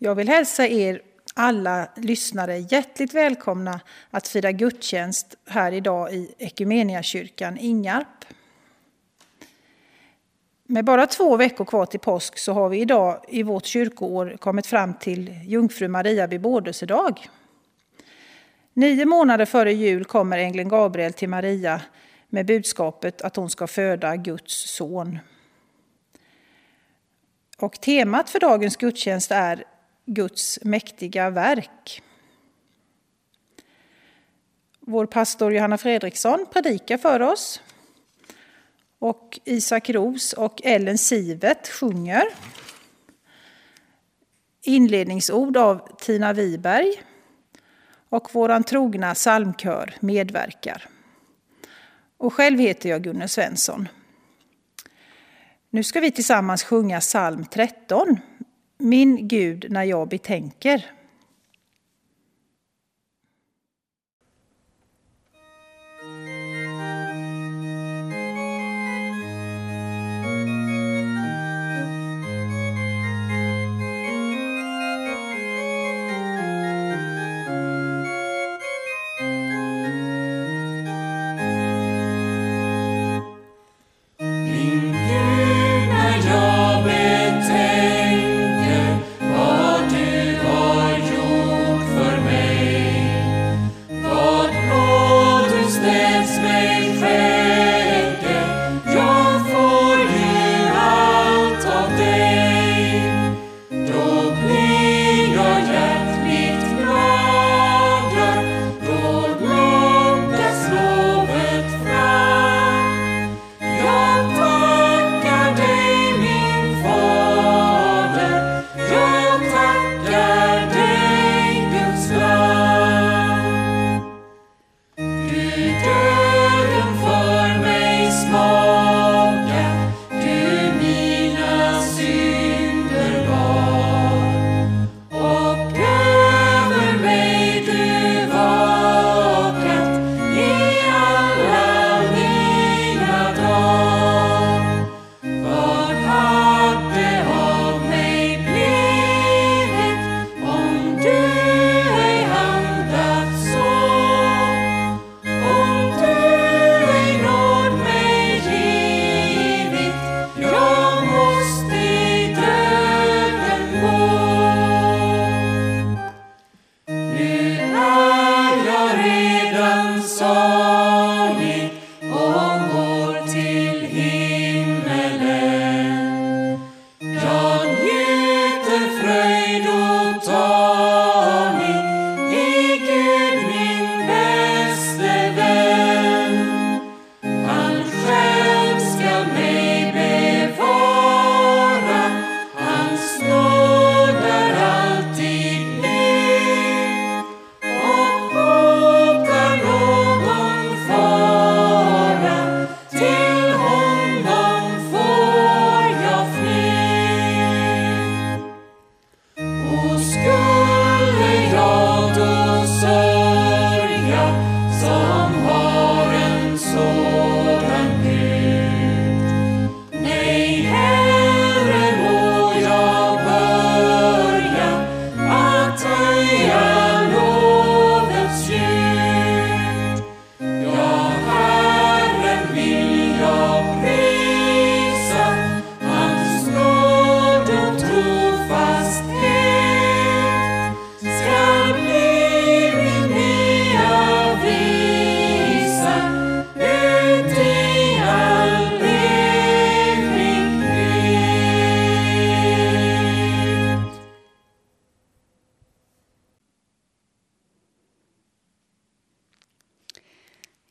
Jag vill hälsa er alla lyssnare hjärtligt välkomna att fira gudstjänst här idag i Ekumeniakyrkan Ingarp. Med bara två veckor kvar till påsk så har vi idag i vårt kyrkoår kommit fram till Jungfru Maria bebådelsedag. Nio månader före jul kommer ängeln Gabriel till Maria med budskapet att hon ska föda Guds son. Och temat för dagens gudstjänst är Guds mäktiga verk. Vår pastor Johanna Fredriksson predikar för oss. Och Isak Ros och Ellen Sivet sjunger. Inledningsord av Tina Wiberg. Och vår trogna psalmkör medverkar. Och själv heter jag Gunnar Svensson. Nu ska vi tillsammans sjunga psalm 13 min Gud när jag betänker.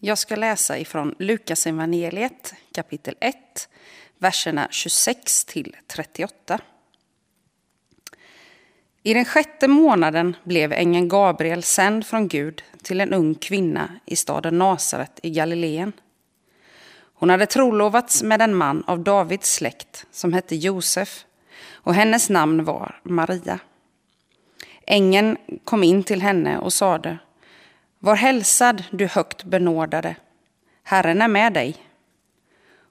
Jag ska läsa ifrån Lukas evangeliet kapitel 1, verserna 26 till 38. I den sjätte månaden blev ängeln Gabriel sänd från Gud till en ung kvinna i staden Nasaret i Galileen. Hon hade trolovats med en man av Davids släkt som hette Josef och hennes namn var Maria. Ängeln kom in till henne och sade var hälsad, du högt benådade. Herren är med dig.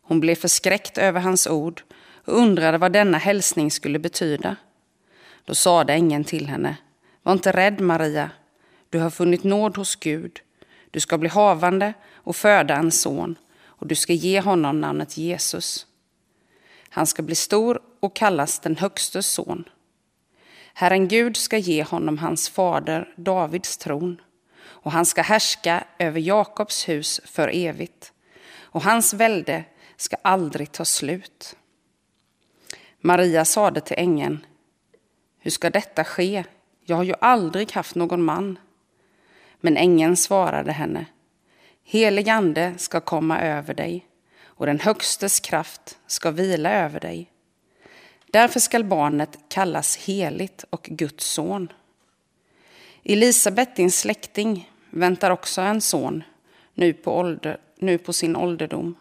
Hon blev förskräckt över hans ord och undrade vad denna hälsning skulle betyda. Då sade ängeln till henne, var inte rädd Maria, du har funnit nåd hos Gud. Du ska bli havande och föda en son och du ska ge honom namnet Jesus. Han ska bli stor och kallas den högstes son. Herren Gud ska ge honom hans fader Davids tron och han ska härska över Jakobs hus för evigt och hans välde ska aldrig ta slut. Maria sade till ängeln, hur ska detta ske? Jag har ju aldrig haft någon man. Men ängeln svarade henne, helig ande ska komma över dig och den högstes kraft ska vila över dig. Därför skall barnet kallas heligt och Guds son. Elisabet, din släkting, väntar också en son nu på, ålder, nu på sin ålderdom.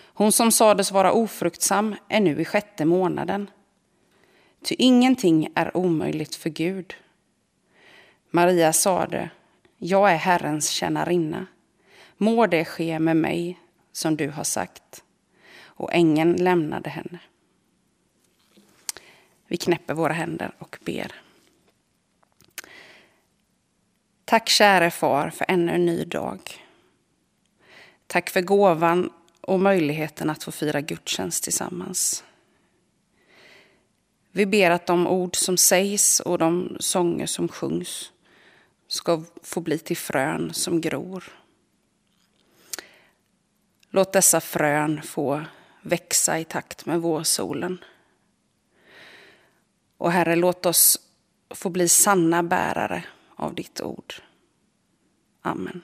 Hon som sades vara ofruktsam är nu i sjätte månaden. Ty ingenting är omöjligt för Gud. Maria sade, jag är Herrens tjänarinna. Må det ske med mig som du har sagt. Och ängeln lämnade henne. Vi knäpper våra händer och ber. Tack käre far för ännu en ny dag. Tack för gåvan och möjligheten att få fira gudstjänst tillsammans. Vi ber att de ord som sägs och de sånger som sjungs ska få bli till frön som gror. Låt dessa frön få växa i takt med vårsolen. Och Herre, låt oss få bli sanna bärare av ditt ord. Amen.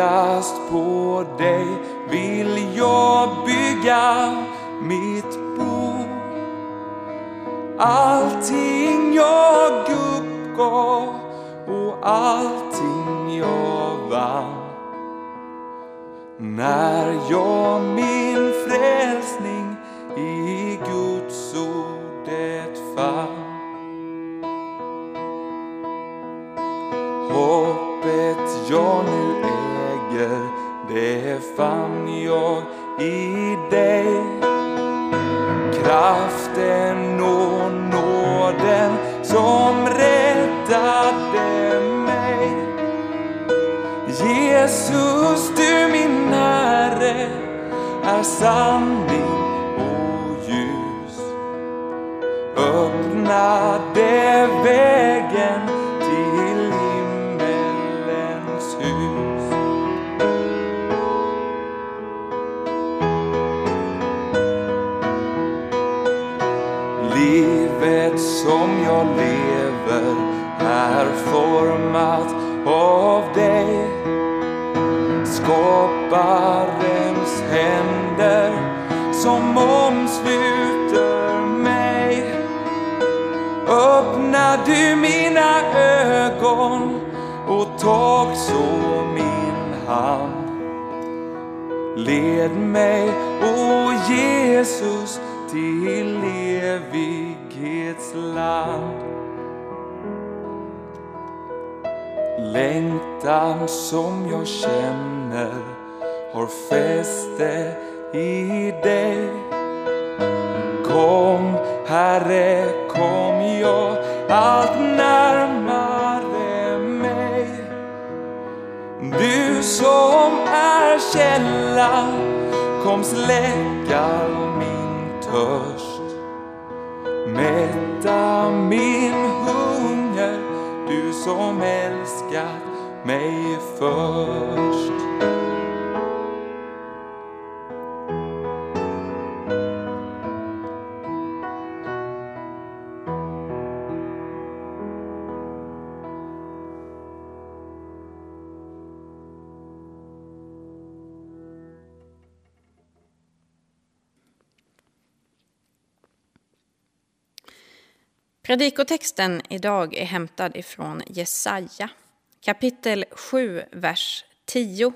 Endast på dig vill jag bygga mitt bo. Allting jag uppgav och allting jag vann när jag min frälsning i fann jag i dig. Kraften och nåden som räddade mig. Jesus, du min Herre, är sanning och ljus. Öppnade vägen är format av dig. Skaparens händer som omsluter mig. Öppna du mina ögon och tag så min hand. Led mig, o Jesus, till evighetsland Längtan som jag känner har fäste i dig. Kom, Herre, kom jag allt närmare mig. Du som är källan, kom släcka min törst. Mätta min hunger, du som älskar älskat mig först. Predikotexten idag är hämtad ifrån Jesaja kapitel 7, vers 10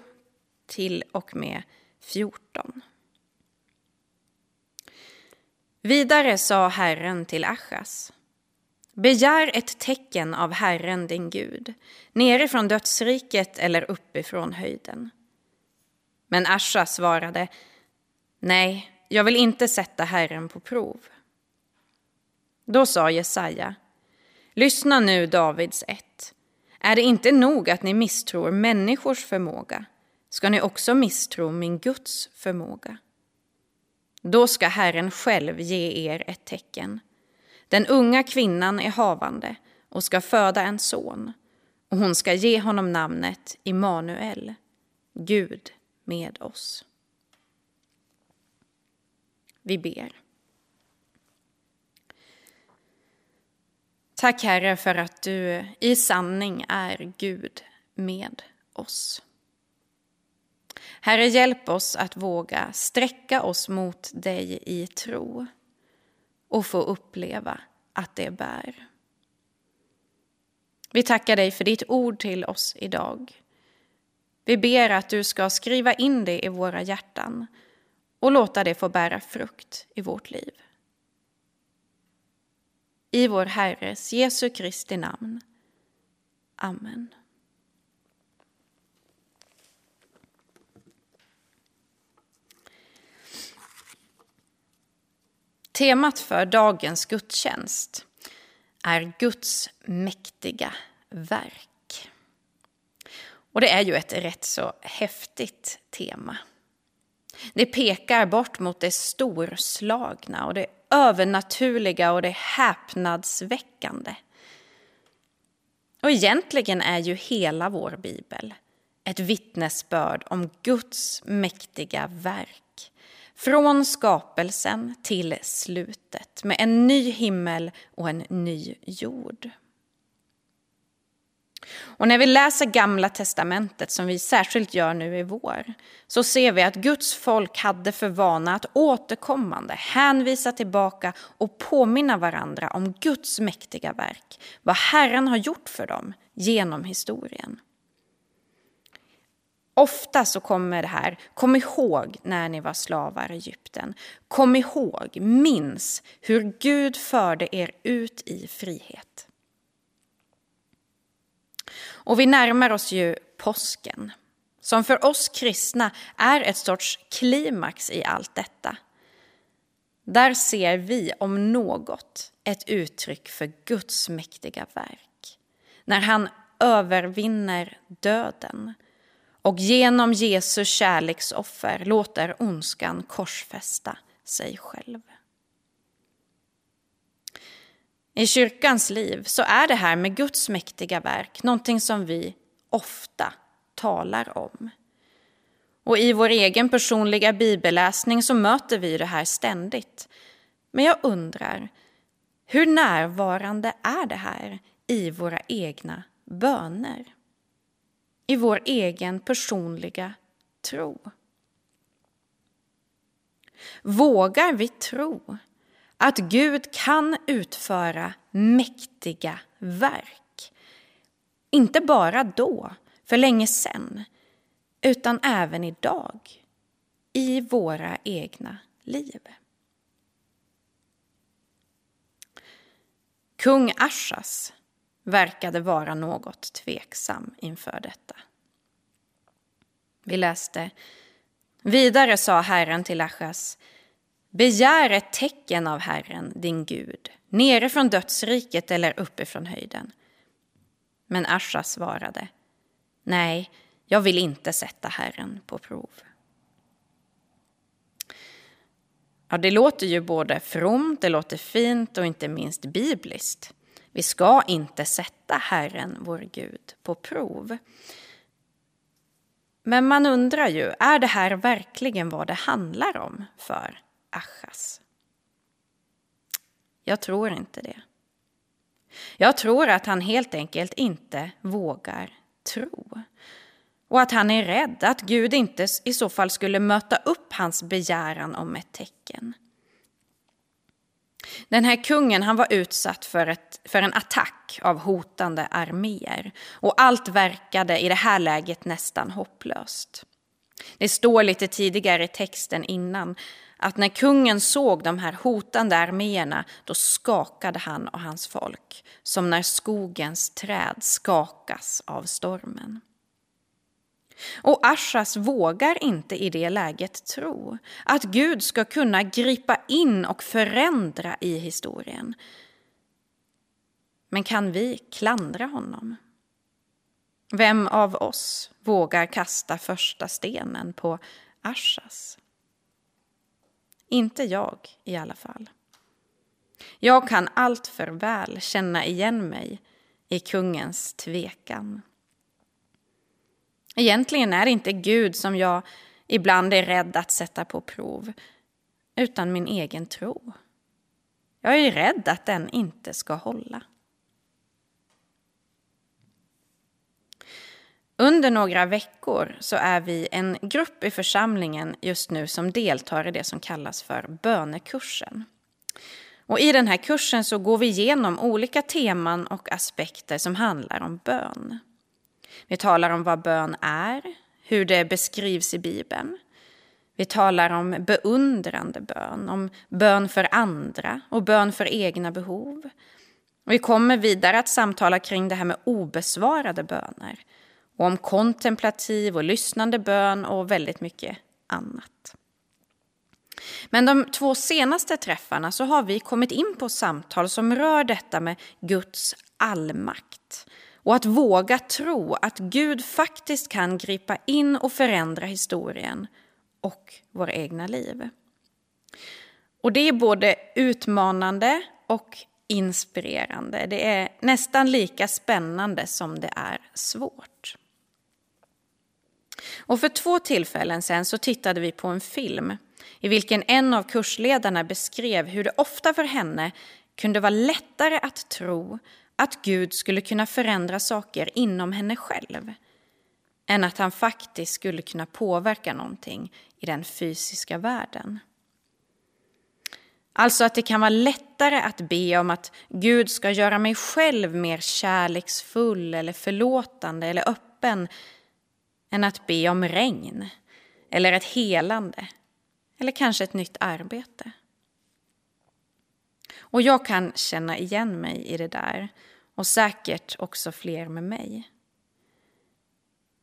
till och med 14. Vidare sa Herren till Achas. Begär ett tecken av Herren din Gud, nerifrån dödsriket eller uppifrån höjden. Men Asha svarade, nej, jag vill inte sätta Herren på prov. Då sa Jesaja, lyssna nu Davids ett. Är det inte nog att ni misstror människors förmåga, ska ni också misstro min Guds förmåga. Då ska Herren själv ge er ett tecken. Den unga kvinnan är havande och ska föda en son och hon ska ge honom namnet Immanuel, Gud med oss. Vi ber. Tack Herre för att du i sanning är Gud med oss. Herre, hjälp oss att våga sträcka oss mot dig i tro och få uppleva att det bär. Vi tackar dig för ditt ord till oss idag. Vi ber att du ska skriva in det i våra hjärtan och låta det få bära frukt i vårt liv. I vår Herres Jesu Kristi namn. Amen. Temat för dagens gudstjänst är Guds mäktiga verk. Och det är ju ett rätt så häftigt tema. Det pekar bort mot det storslagna och det övernaturliga och det häpnadsväckande. Och egentligen är ju hela vår bibel ett vittnesbörd om Guds mäktiga verk från skapelsen till slutet med en ny himmel och en ny jord. Och när vi läser Gamla testamentet, som vi särskilt gör nu i vår, så ser vi att Guds folk hade för vana att återkommande hänvisa tillbaka och påminna varandra om Guds mäktiga verk, vad Herren har gjort för dem genom historien. Ofta så kommer det här, kom ihåg när ni var slavar i Egypten. Kom ihåg, minns hur Gud förde er ut i frihet. Och vi närmar oss ju påsken, som för oss kristna är ett sorts klimax i allt detta. Där ser vi om något ett uttryck för Guds mäktiga verk. När han övervinner döden och genom Jesu kärleksoffer låter ondskan korsfästa sig själv. I kyrkans liv så är det här med Guds mäktiga verk någonting som vi ofta talar om. Och i vår egen personliga bibelläsning så möter vi det här ständigt. Men jag undrar, hur närvarande är det här i våra egna böner? i vår egen personliga tro. Vågar vi tro att Gud kan utföra mäktiga verk? Inte bara då, för länge sedan, utan även idag, i våra egna liv. Kung Ashas verkade vara något tveksam inför detta. Vi läste Vidare sa Herren till Achas Begär ett tecken av Herren, din Gud, nere från dödsriket eller uppifrån höjden. Men Asha svarade Nej, jag vill inte sätta Herren på prov. Ja, det låter ju både fromt, det låter fint och inte minst bibliskt. Vi ska inte sätta Herren, vår Gud, på prov. Men man undrar ju, är det här verkligen vad det handlar om för Achas? Jag tror inte det. Jag tror att han helt enkelt inte vågar tro. Och att han är rädd att Gud inte i så fall skulle möta upp hans begäran om ett tecken. Den här kungen han var utsatt för, ett, för en attack av hotande arméer och allt verkade i det här läget nästan hopplöst. Det står lite tidigare i texten innan att när kungen såg de här hotande arméerna då skakade han och hans folk som när skogens träd skakas av stormen. Och Ashas vågar inte i det läget tro att Gud ska kunna gripa in och förändra i historien. Men kan vi klandra honom? Vem av oss vågar kasta första stenen på Ashas? Inte jag i alla fall. Jag kan allt för väl känna igen mig i kungens tvekan. Egentligen är det inte Gud som jag ibland är rädd att sätta på prov, utan min egen tro. Jag är rädd att den inte ska hålla. Under några veckor så är vi en grupp i församlingen just nu som deltar i det som kallas för bönekursen. Och I den här kursen så går vi igenom olika teman och aspekter som handlar om bön. Vi talar om vad bön är, hur det beskrivs i Bibeln. Vi talar om beundrande bön, om bön för andra och bön för egna behov. Vi kommer vidare att samtala kring det här med obesvarade böner och om kontemplativ och lyssnande bön och väldigt mycket annat. Men de två senaste träffarna så har vi kommit in på samtal som rör detta med Guds allmakt och att våga tro att Gud faktiskt kan gripa in och förändra historien och våra egna liv. Och det är både utmanande och inspirerande. Det är nästan lika spännande som det är svårt. Och för två tillfällen sen så tittade vi på en film i vilken en av kursledarna beskrev hur det ofta för henne kunde vara lättare att tro att Gud skulle kunna förändra saker inom henne själv än att han faktiskt skulle kunna påverka någonting i den fysiska världen. Alltså att det kan vara lättare att be om att Gud ska göra mig själv mer kärleksfull eller förlåtande eller öppen än att be om regn eller ett helande eller kanske ett nytt arbete. Och jag kan känna igen mig i det där och säkert också fler med mig.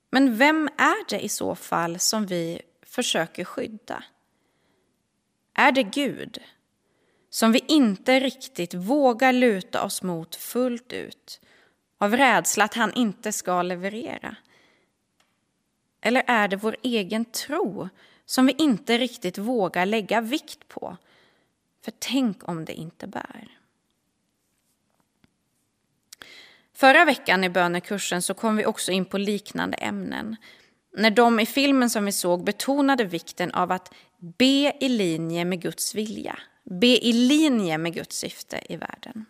Men vem är det i så fall som vi försöker skydda? Är det Gud som vi inte riktigt vågar luta oss mot fullt ut av rädsla att han inte ska leverera? Eller är det vår egen tro som vi inte riktigt vågar lägga vikt på? För tänk om det inte bär. Förra veckan i bönekursen så kom vi också in på liknande ämnen. När de i filmen som vi såg betonade vikten av att be i linje med Guds vilja. Be i linje med Guds syfte i världen.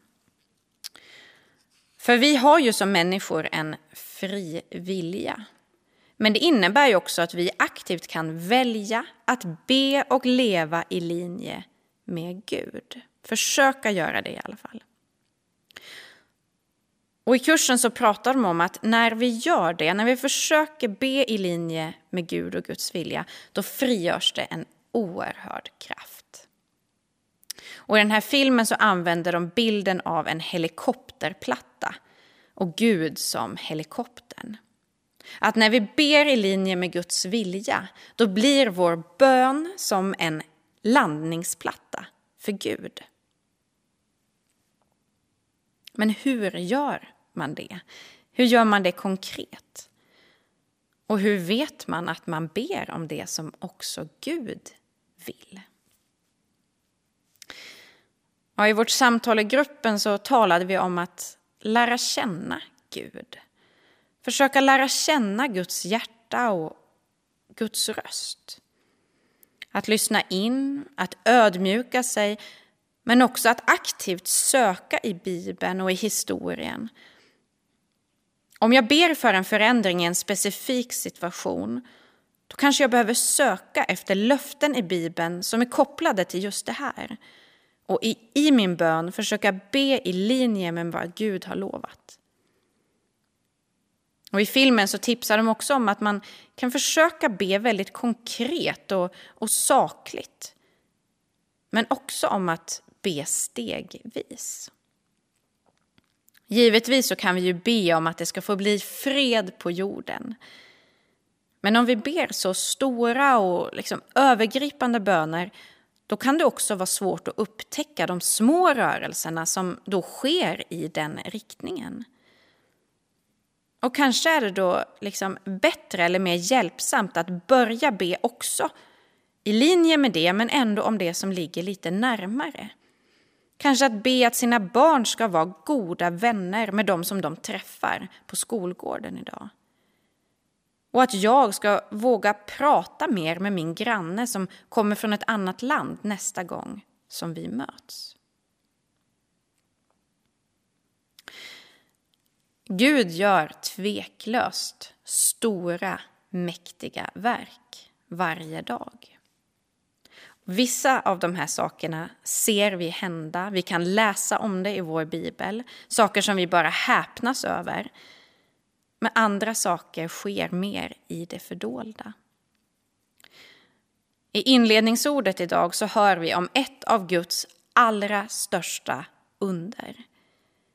För vi har ju som människor en fri vilja. Men det innebär ju också att vi aktivt kan välja att be och leva i linje med Gud. Försöka göra det i alla fall. Och I kursen så pratar de om att när vi gör det, när vi försöker be i linje med Gud och Guds vilja, då frigörs det en oerhörd kraft. Och I den här filmen så använder de bilden av en helikopterplatta och Gud som helikoptern. Att när vi ber i linje med Guds vilja, då blir vår bön som en landningsplatta för Gud. Men hur gör man det? Hur gör man det konkret? Och hur vet man att man ber om det som också Gud vill? Ja, I vårt samtal i gruppen så talade vi om att lära känna Gud. Försöka lära känna Guds hjärta och Guds röst. Att lyssna in, att ödmjuka sig men också att aktivt söka i Bibeln och i historien. Om jag ber för en förändring i en specifik situation då kanske jag behöver söka efter löften i Bibeln som är kopplade till just det här. och i, i min bön försöka be i linje med vad Gud har lovat. Och I filmen så tipsar de också om att man kan försöka be väldigt konkret och, och sakligt. Men också om att be stegvis. Givetvis så kan vi ju be om att det ska få bli fred på jorden. Men om vi ber så stora och liksom övergripande böner då kan det också vara svårt att upptäcka de små rörelserna som då sker i den riktningen. Och kanske är det då liksom bättre eller mer hjälpsamt att börja be också i linje med det, men ändå om det som ligger lite närmare. Kanske att be att sina barn ska vara goda vänner med de som de träffar på skolgården idag. Och att jag ska våga prata mer med min granne som kommer från ett annat land nästa gång som vi möts. Gud gör tveklöst stora, mäktiga verk varje dag. Vissa av de här sakerna ser vi hända, vi kan läsa om det i vår bibel, saker som vi bara häpnas över. Men andra saker sker mer i det fördolda. I inledningsordet idag så hör vi om ett av Guds allra största under.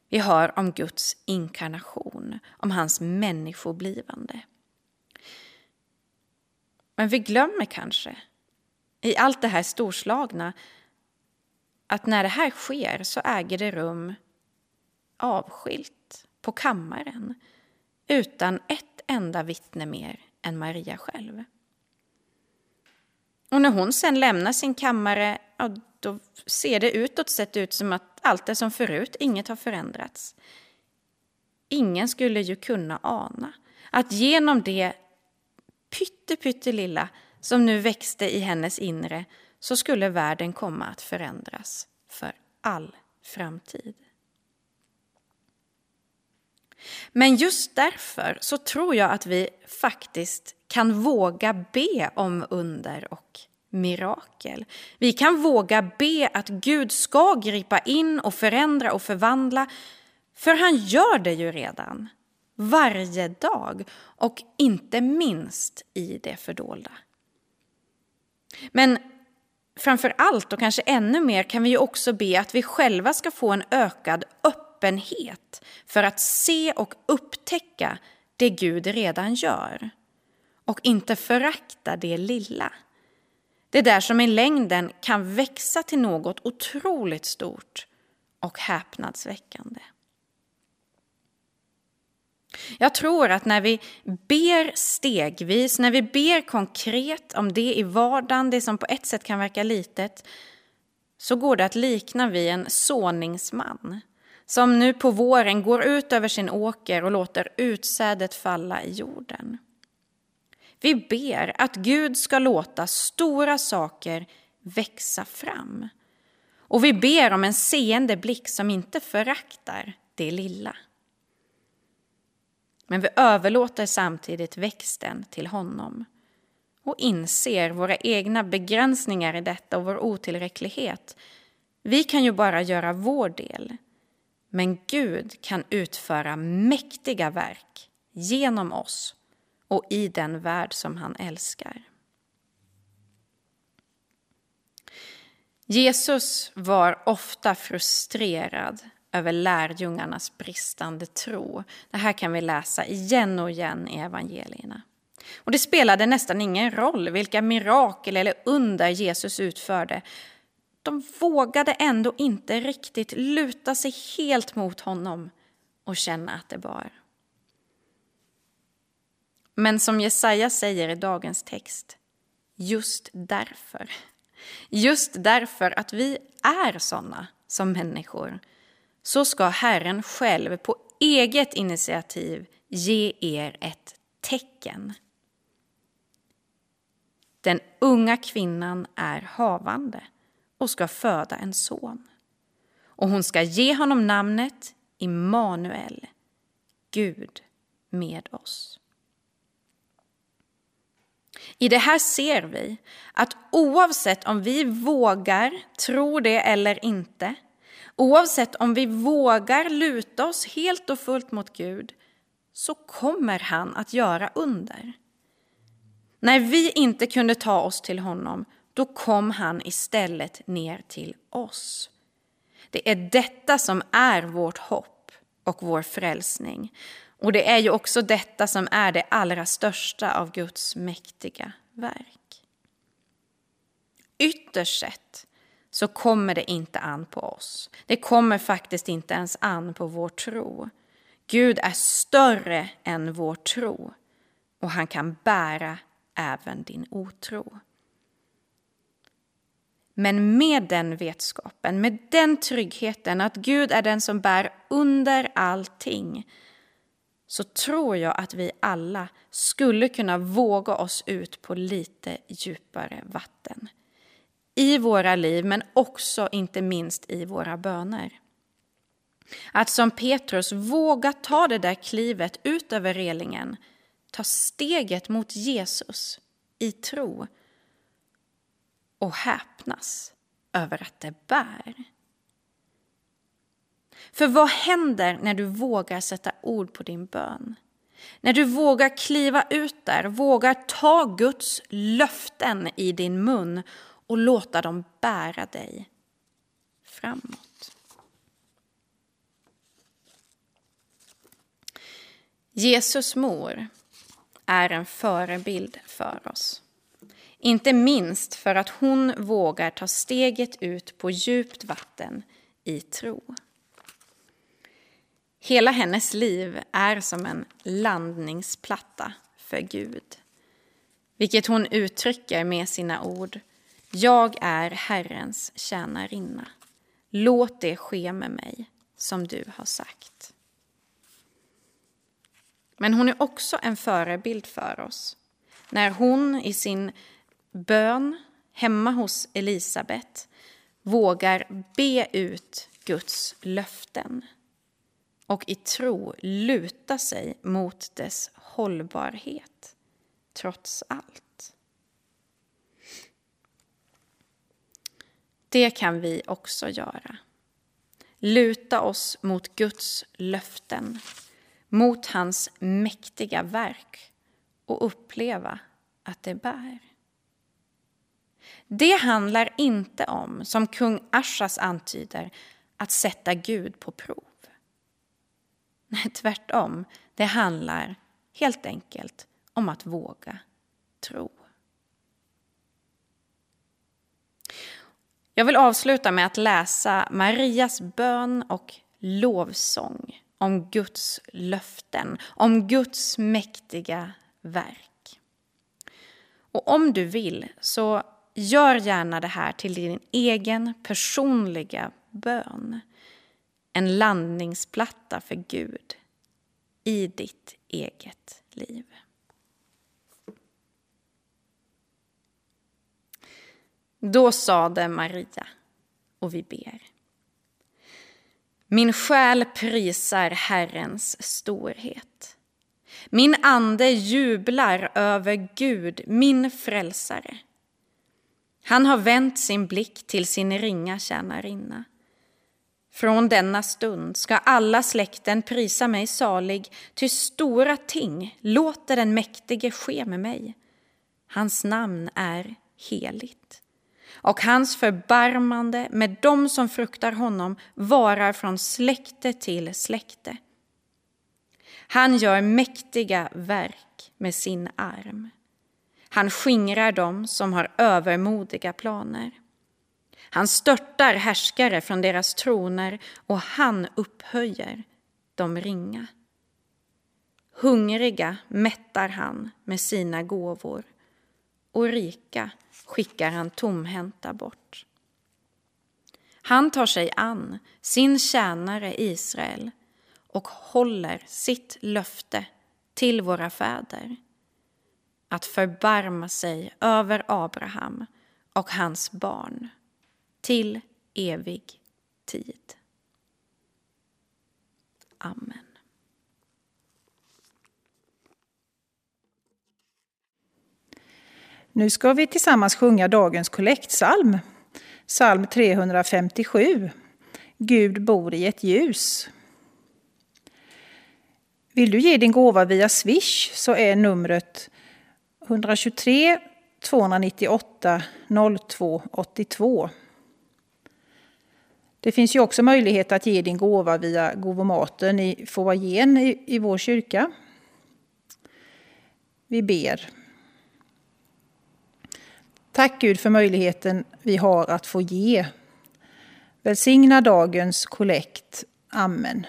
Vi hör om Guds inkarnation, om hans människoblivande. Men vi glömmer kanske, i allt det här storslagna, att när det här sker så äger det rum avskilt på kammaren utan ett enda vittne mer än Maria själv. Och när hon sen lämnar sin kammare, ja, då ser det utåt sett ut som att allt är som förut, inget har förändrats. Ingen skulle ju kunna ana att genom det pyttelilla som nu växte i hennes inre så skulle världen komma att förändras för all framtid. Men just därför så tror jag att vi faktiskt kan våga be om under och mirakel. Vi kan våga be att Gud ska gripa in och förändra och förvandla, för han gör det ju redan. Varje dag och inte minst i det fördolda. Men framför allt och kanske ännu mer kan vi ju också be att vi själva ska få en ökad öppenhet för att se och upptäcka det Gud redan gör och inte förakta det lilla. Det där som i längden kan växa till något otroligt stort och häpnadsväckande. Jag tror att när vi ber stegvis, när vi ber konkret om det i vardagen, det som på ett sätt kan verka litet, så går det att likna vid en såningsman som nu på våren går ut över sin åker och låter utsädet falla i jorden. Vi ber att Gud ska låta stora saker växa fram. Och vi ber om en seende blick som inte föraktar det lilla. Men vi överlåter samtidigt växten till honom och inser våra egna begränsningar i detta och vår otillräcklighet. Vi kan ju bara göra vår del. Men Gud kan utföra mäktiga verk genom oss och i den värld som han älskar. Jesus var ofta frustrerad över lärjungarnas bristande tro. Det här kan vi läsa igen och igen i evangelierna. Och det spelade nästan ingen roll vilka mirakel eller under Jesus utförde. De vågade ändå inte riktigt luta sig helt mot honom och känna att det bar. Men som Jesaja säger i dagens text, just därför, just därför att vi är sådana som människor, så ska Herren själv på eget initiativ ge er ett tecken. Den unga kvinnan är havande och ska föda en son. Och hon ska ge honom namnet Immanuel, Gud med oss. I det här ser vi att oavsett om vi vågar tro det eller inte, oavsett om vi vågar luta oss helt och fullt mot Gud, så kommer han att göra under. När vi inte kunde ta oss till honom, då kom han istället ner till oss. Det är detta som är vårt hopp och vår frälsning. Och det är ju också detta som är det allra största av Guds mäktiga verk. Ytterst sett så kommer det inte an på oss. Det kommer faktiskt inte ens an på vår tro. Gud är större än vår tro och han kan bära även din otro. Men med den vetskapen, med den tryggheten att Gud är den som bär under allting så tror jag att vi alla skulle kunna våga oss ut på lite djupare vatten. I våra liv, men också inte minst i våra böner. Att som Petrus våga ta det där klivet ut över relingen, ta steget mot Jesus i tro och häpnas över att det bär. För vad händer när du vågar sätta ord på din bön? När du vågar kliva ut där, vågar ta Guds löften i din mun och låta dem bära dig framåt. Jesus mor är en förebild för oss. Inte minst för att hon vågar ta steget ut på djupt vatten i tro. Hela hennes liv är som en landningsplatta för Gud. Vilket hon uttrycker med sina ord. Jag är Herrens tjänarinna. Låt det ske med mig som du har sagt. Men hon är också en förebild för oss. När hon i sin bön hemma hos Elisabet vågar be ut Guds löften och i tro luta sig mot dess hållbarhet, trots allt. Det kan vi också göra. Luta oss mot Guds löften, mot hans mäktiga verk och uppleva att det bär. Det handlar inte om, som kung Ashas antyder, att sätta Gud på prov. Nej, tvärtom. Det handlar helt enkelt om att våga tro. Jag vill avsluta med att läsa Marias bön och lovsång om Guds löften, om Guds mäktiga verk. Och om du vill så gör gärna det här till din egen personliga bön en landningsplatta för Gud i ditt eget liv. Då sade Maria, och vi ber. Min själ prisar Herrens storhet. Min ande jublar över Gud, min frälsare. Han har vänt sin blick till sin ringa tjänarinna. Från denna stund ska alla släkten prisa mig salig, ty stora ting låter den mäktige ske med mig. Hans namn är heligt, och hans förbarmande med dem som fruktar honom varar från släkte till släkte. Han gör mäktiga verk med sin arm. Han skingrar dem som har övermodiga planer. Han störtar härskare från deras troner och han upphöjer de ringa. Hungriga mättar han med sina gåvor och rika skickar han tomhänta bort. Han tar sig an sin tjänare Israel och håller sitt löfte till våra fäder att förbarma sig över Abraham och hans barn till evig tid. Amen. Nu ska vi tillsammans sjunga dagens kollektsalm, psalm 357. Gud bor i ett ljus. Vill du ge din gåva via Swish så är numret 123 298 02 82. Det finns ju också möjlighet att ge din gåva via gåvomaten i foajén i, i vår kyrka. Vi ber. Tack Gud för möjligheten vi har att få ge. Välsigna dagens kollekt. Amen.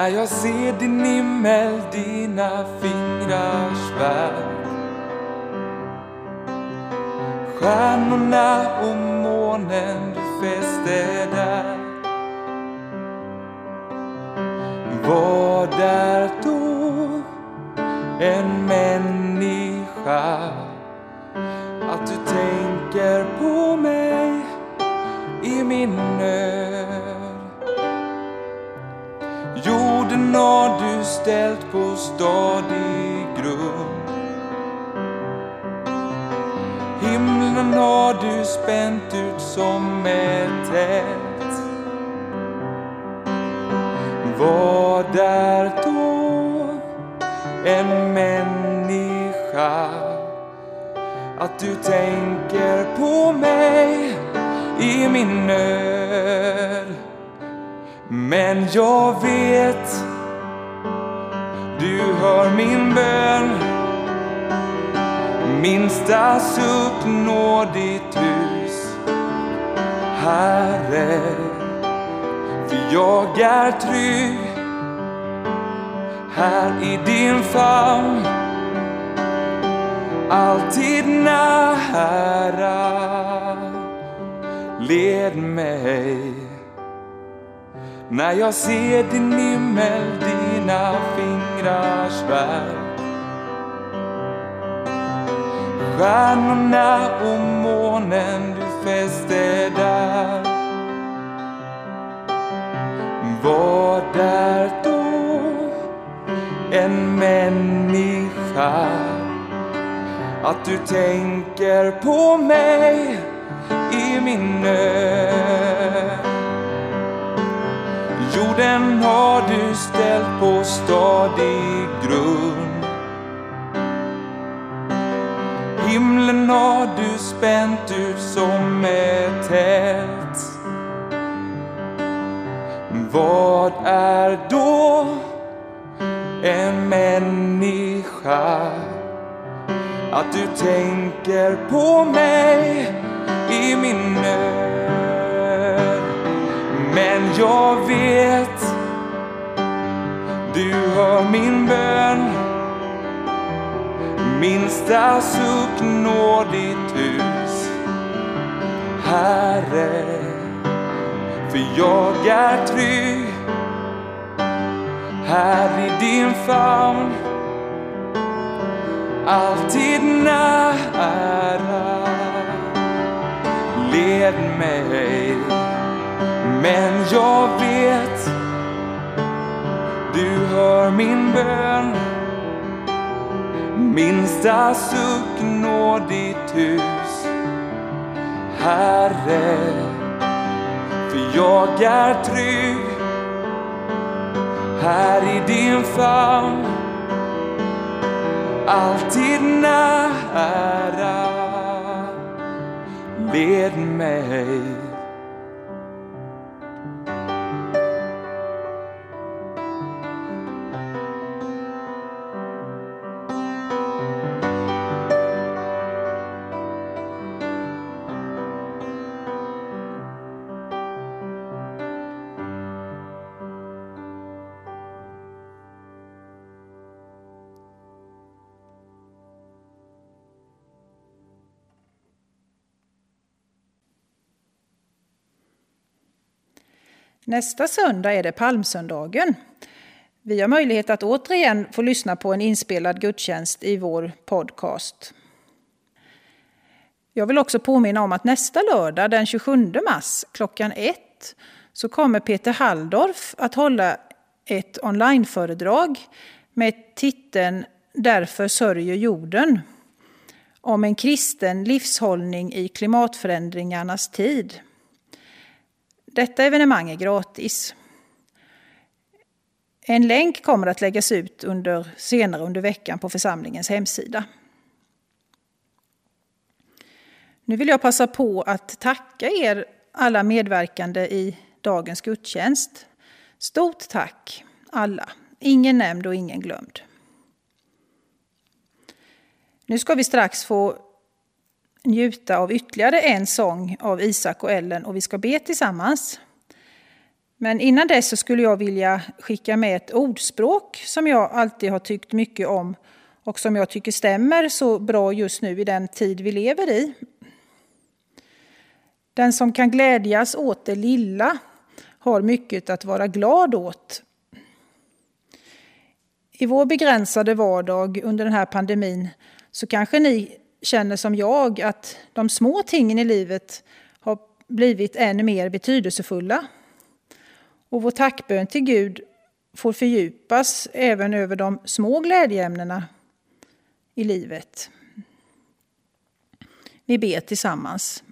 När jag ser din himmel, dina fingrars värld Stjärnorna och månen du fäste där. Vad är då en människa? Att du tänker på mig i min nöd. Jorden har du ställt på stadig grund. Himlen har du spänt ut som ett tält Vad är då en människa? Att du tänker på mig i min nöd. Men jag vet du hör min bön. Minsta suck når ditt hus. Herre För jag är trygg här i din famn. Alltid nära. Led mig när jag ser din himmel, dina fingrars värld. Stjärnorna och månen du fäste där. Vad är då en människa? Att du tänker på mig i min nöd. Jorden har du ställt på stadig grund Himlen har du spänt ut som ett tält Vad är då en människa? Att du tänker på mig i min nöd. Men jag vet, du hör min bön. Minsta suck når ditt hus, Herre. För jag är trygg här i din famn alltid nära. Led mig, men jag vet du hör min bön. Minsta suck når ditt hus, Herre. För jag är trygg här i din famn alltid nära. Led mig. Nästa söndag är det palmsöndagen. Vi har möjlighet att återigen få lyssna på en inspelad gudstjänst i vår podcast. Jag vill också påminna om att nästa lördag den 27 mars klockan ett så kommer Peter Halldorf att hålla ett onlineföredrag med titeln Därför sörjer jorden om en kristen livshållning i klimatförändringarnas tid. Detta evenemang är gratis. En länk kommer att läggas ut under, senare under veckan på församlingens hemsida. Nu vill jag passa på att tacka er alla medverkande i dagens gudstjänst. Stort tack alla, ingen nämnd och ingen glömd. Nu ska vi strax få njuta av ytterligare en sång av Isak och Ellen och vi ska be tillsammans. Men innan dess så skulle jag vilja skicka med ett ordspråk som jag alltid har tyckt mycket om och som jag tycker stämmer så bra just nu i den tid vi lever i. Den som kan glädjas åt det lilla har mycket att vara glad åt. I vår begränsade vardag under den här pandemin så kanske ni känner som jag att de små tingen i livet har blivit än mer betydelsefulla. Och vår tackbön till Gud får fördjupas även över de små glädjeämnena i livet. Vi ber tillsammans.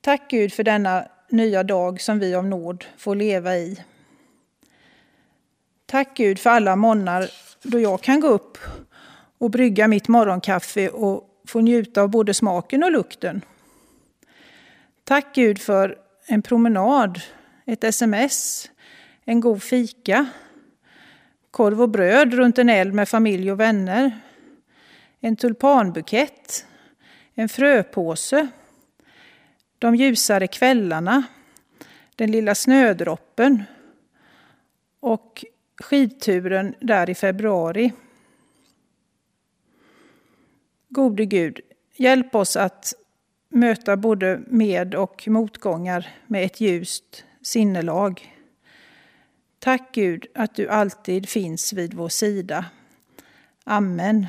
Tack Gud för denna nya dag som vi av nåd får leva i. Tack Gud för alla månader då jag kan gå upp och brygga mitt morgonkaffe och få njuta av både smaken och lukten. Tack Gud för en promenad, ett sms, en god fika, korv och bröd runt en eld med familj och vänner, en tulpanbukett, en fröpåse, de ljusare kvällarna, den lilla snödroppen och skidturen där i februari. Gode Gud, hjälp oss att möta både med och motgångar med ett ljust sinnelag. Tack Gud att du alltid finns vid vår sida. Amen.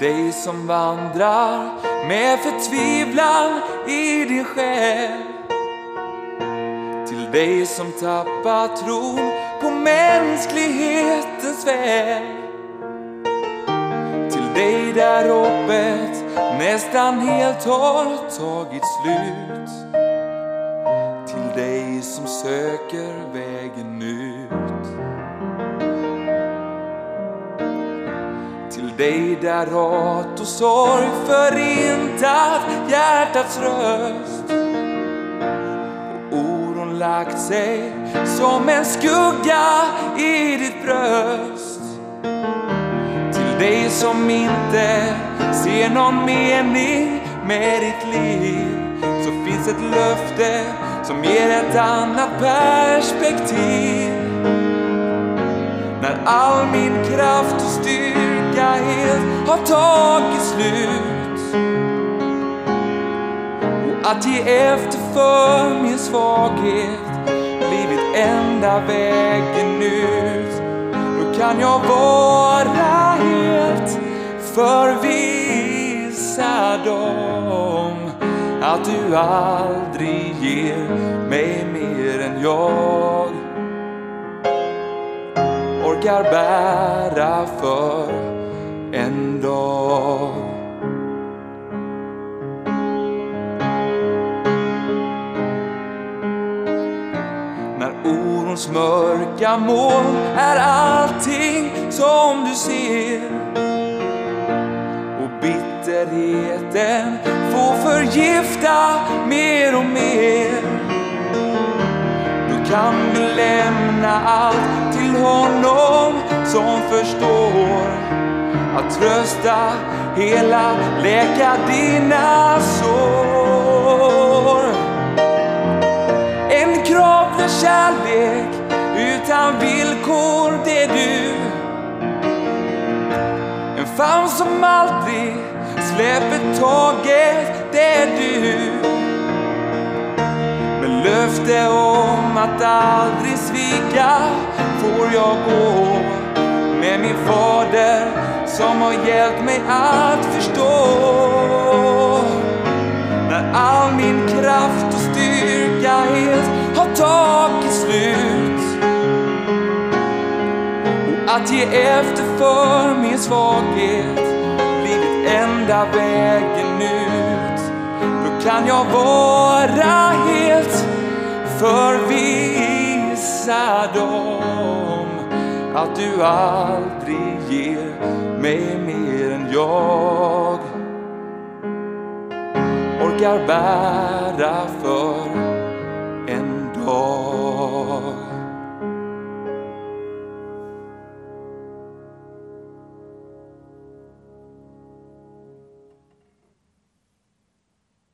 Dig som vandrar med förtvivlan i din själ. Till dig som tappat tron på mänsklighetens väg. Till dig där hoppet nästan helt har tagit slut. Till dig som söker vägen ut. Dig där hat och sorg förintat hjärtats röst. Och oron lagt sig som en skugga i ditt bröst. Till dig som inte ser någon mening med ditt liv så finns ett löfte som ger ett annat perspektiv. När all min kraft och styrka helt har tagit slut och att ge efter för min svaghet blivit enda vägen ut. Då kan jag vara helt förvissad om att du aldrig ger mig mer än jag orkar bära för en dag. När orons mörka moln är allting som du ser. Och bitterheten får förgifta mer och mer. Då kan du lämna allt till honom som förstår trösta, hela, läka dina sår. En kravlös kärlek utan villkor, det är du. En famn som aldrig släpper taget, det är du. Med löfte om att aldrig svika får jag gå med min fader som har hjälpt mig att förstå. När all min kraft och styrka helt har tagit slut och att ge efter för min svaghet blivit enda vägen ut. Då kan jag vara helt förvissad om att du aldrig mig mer än jag orkar bära för en dag.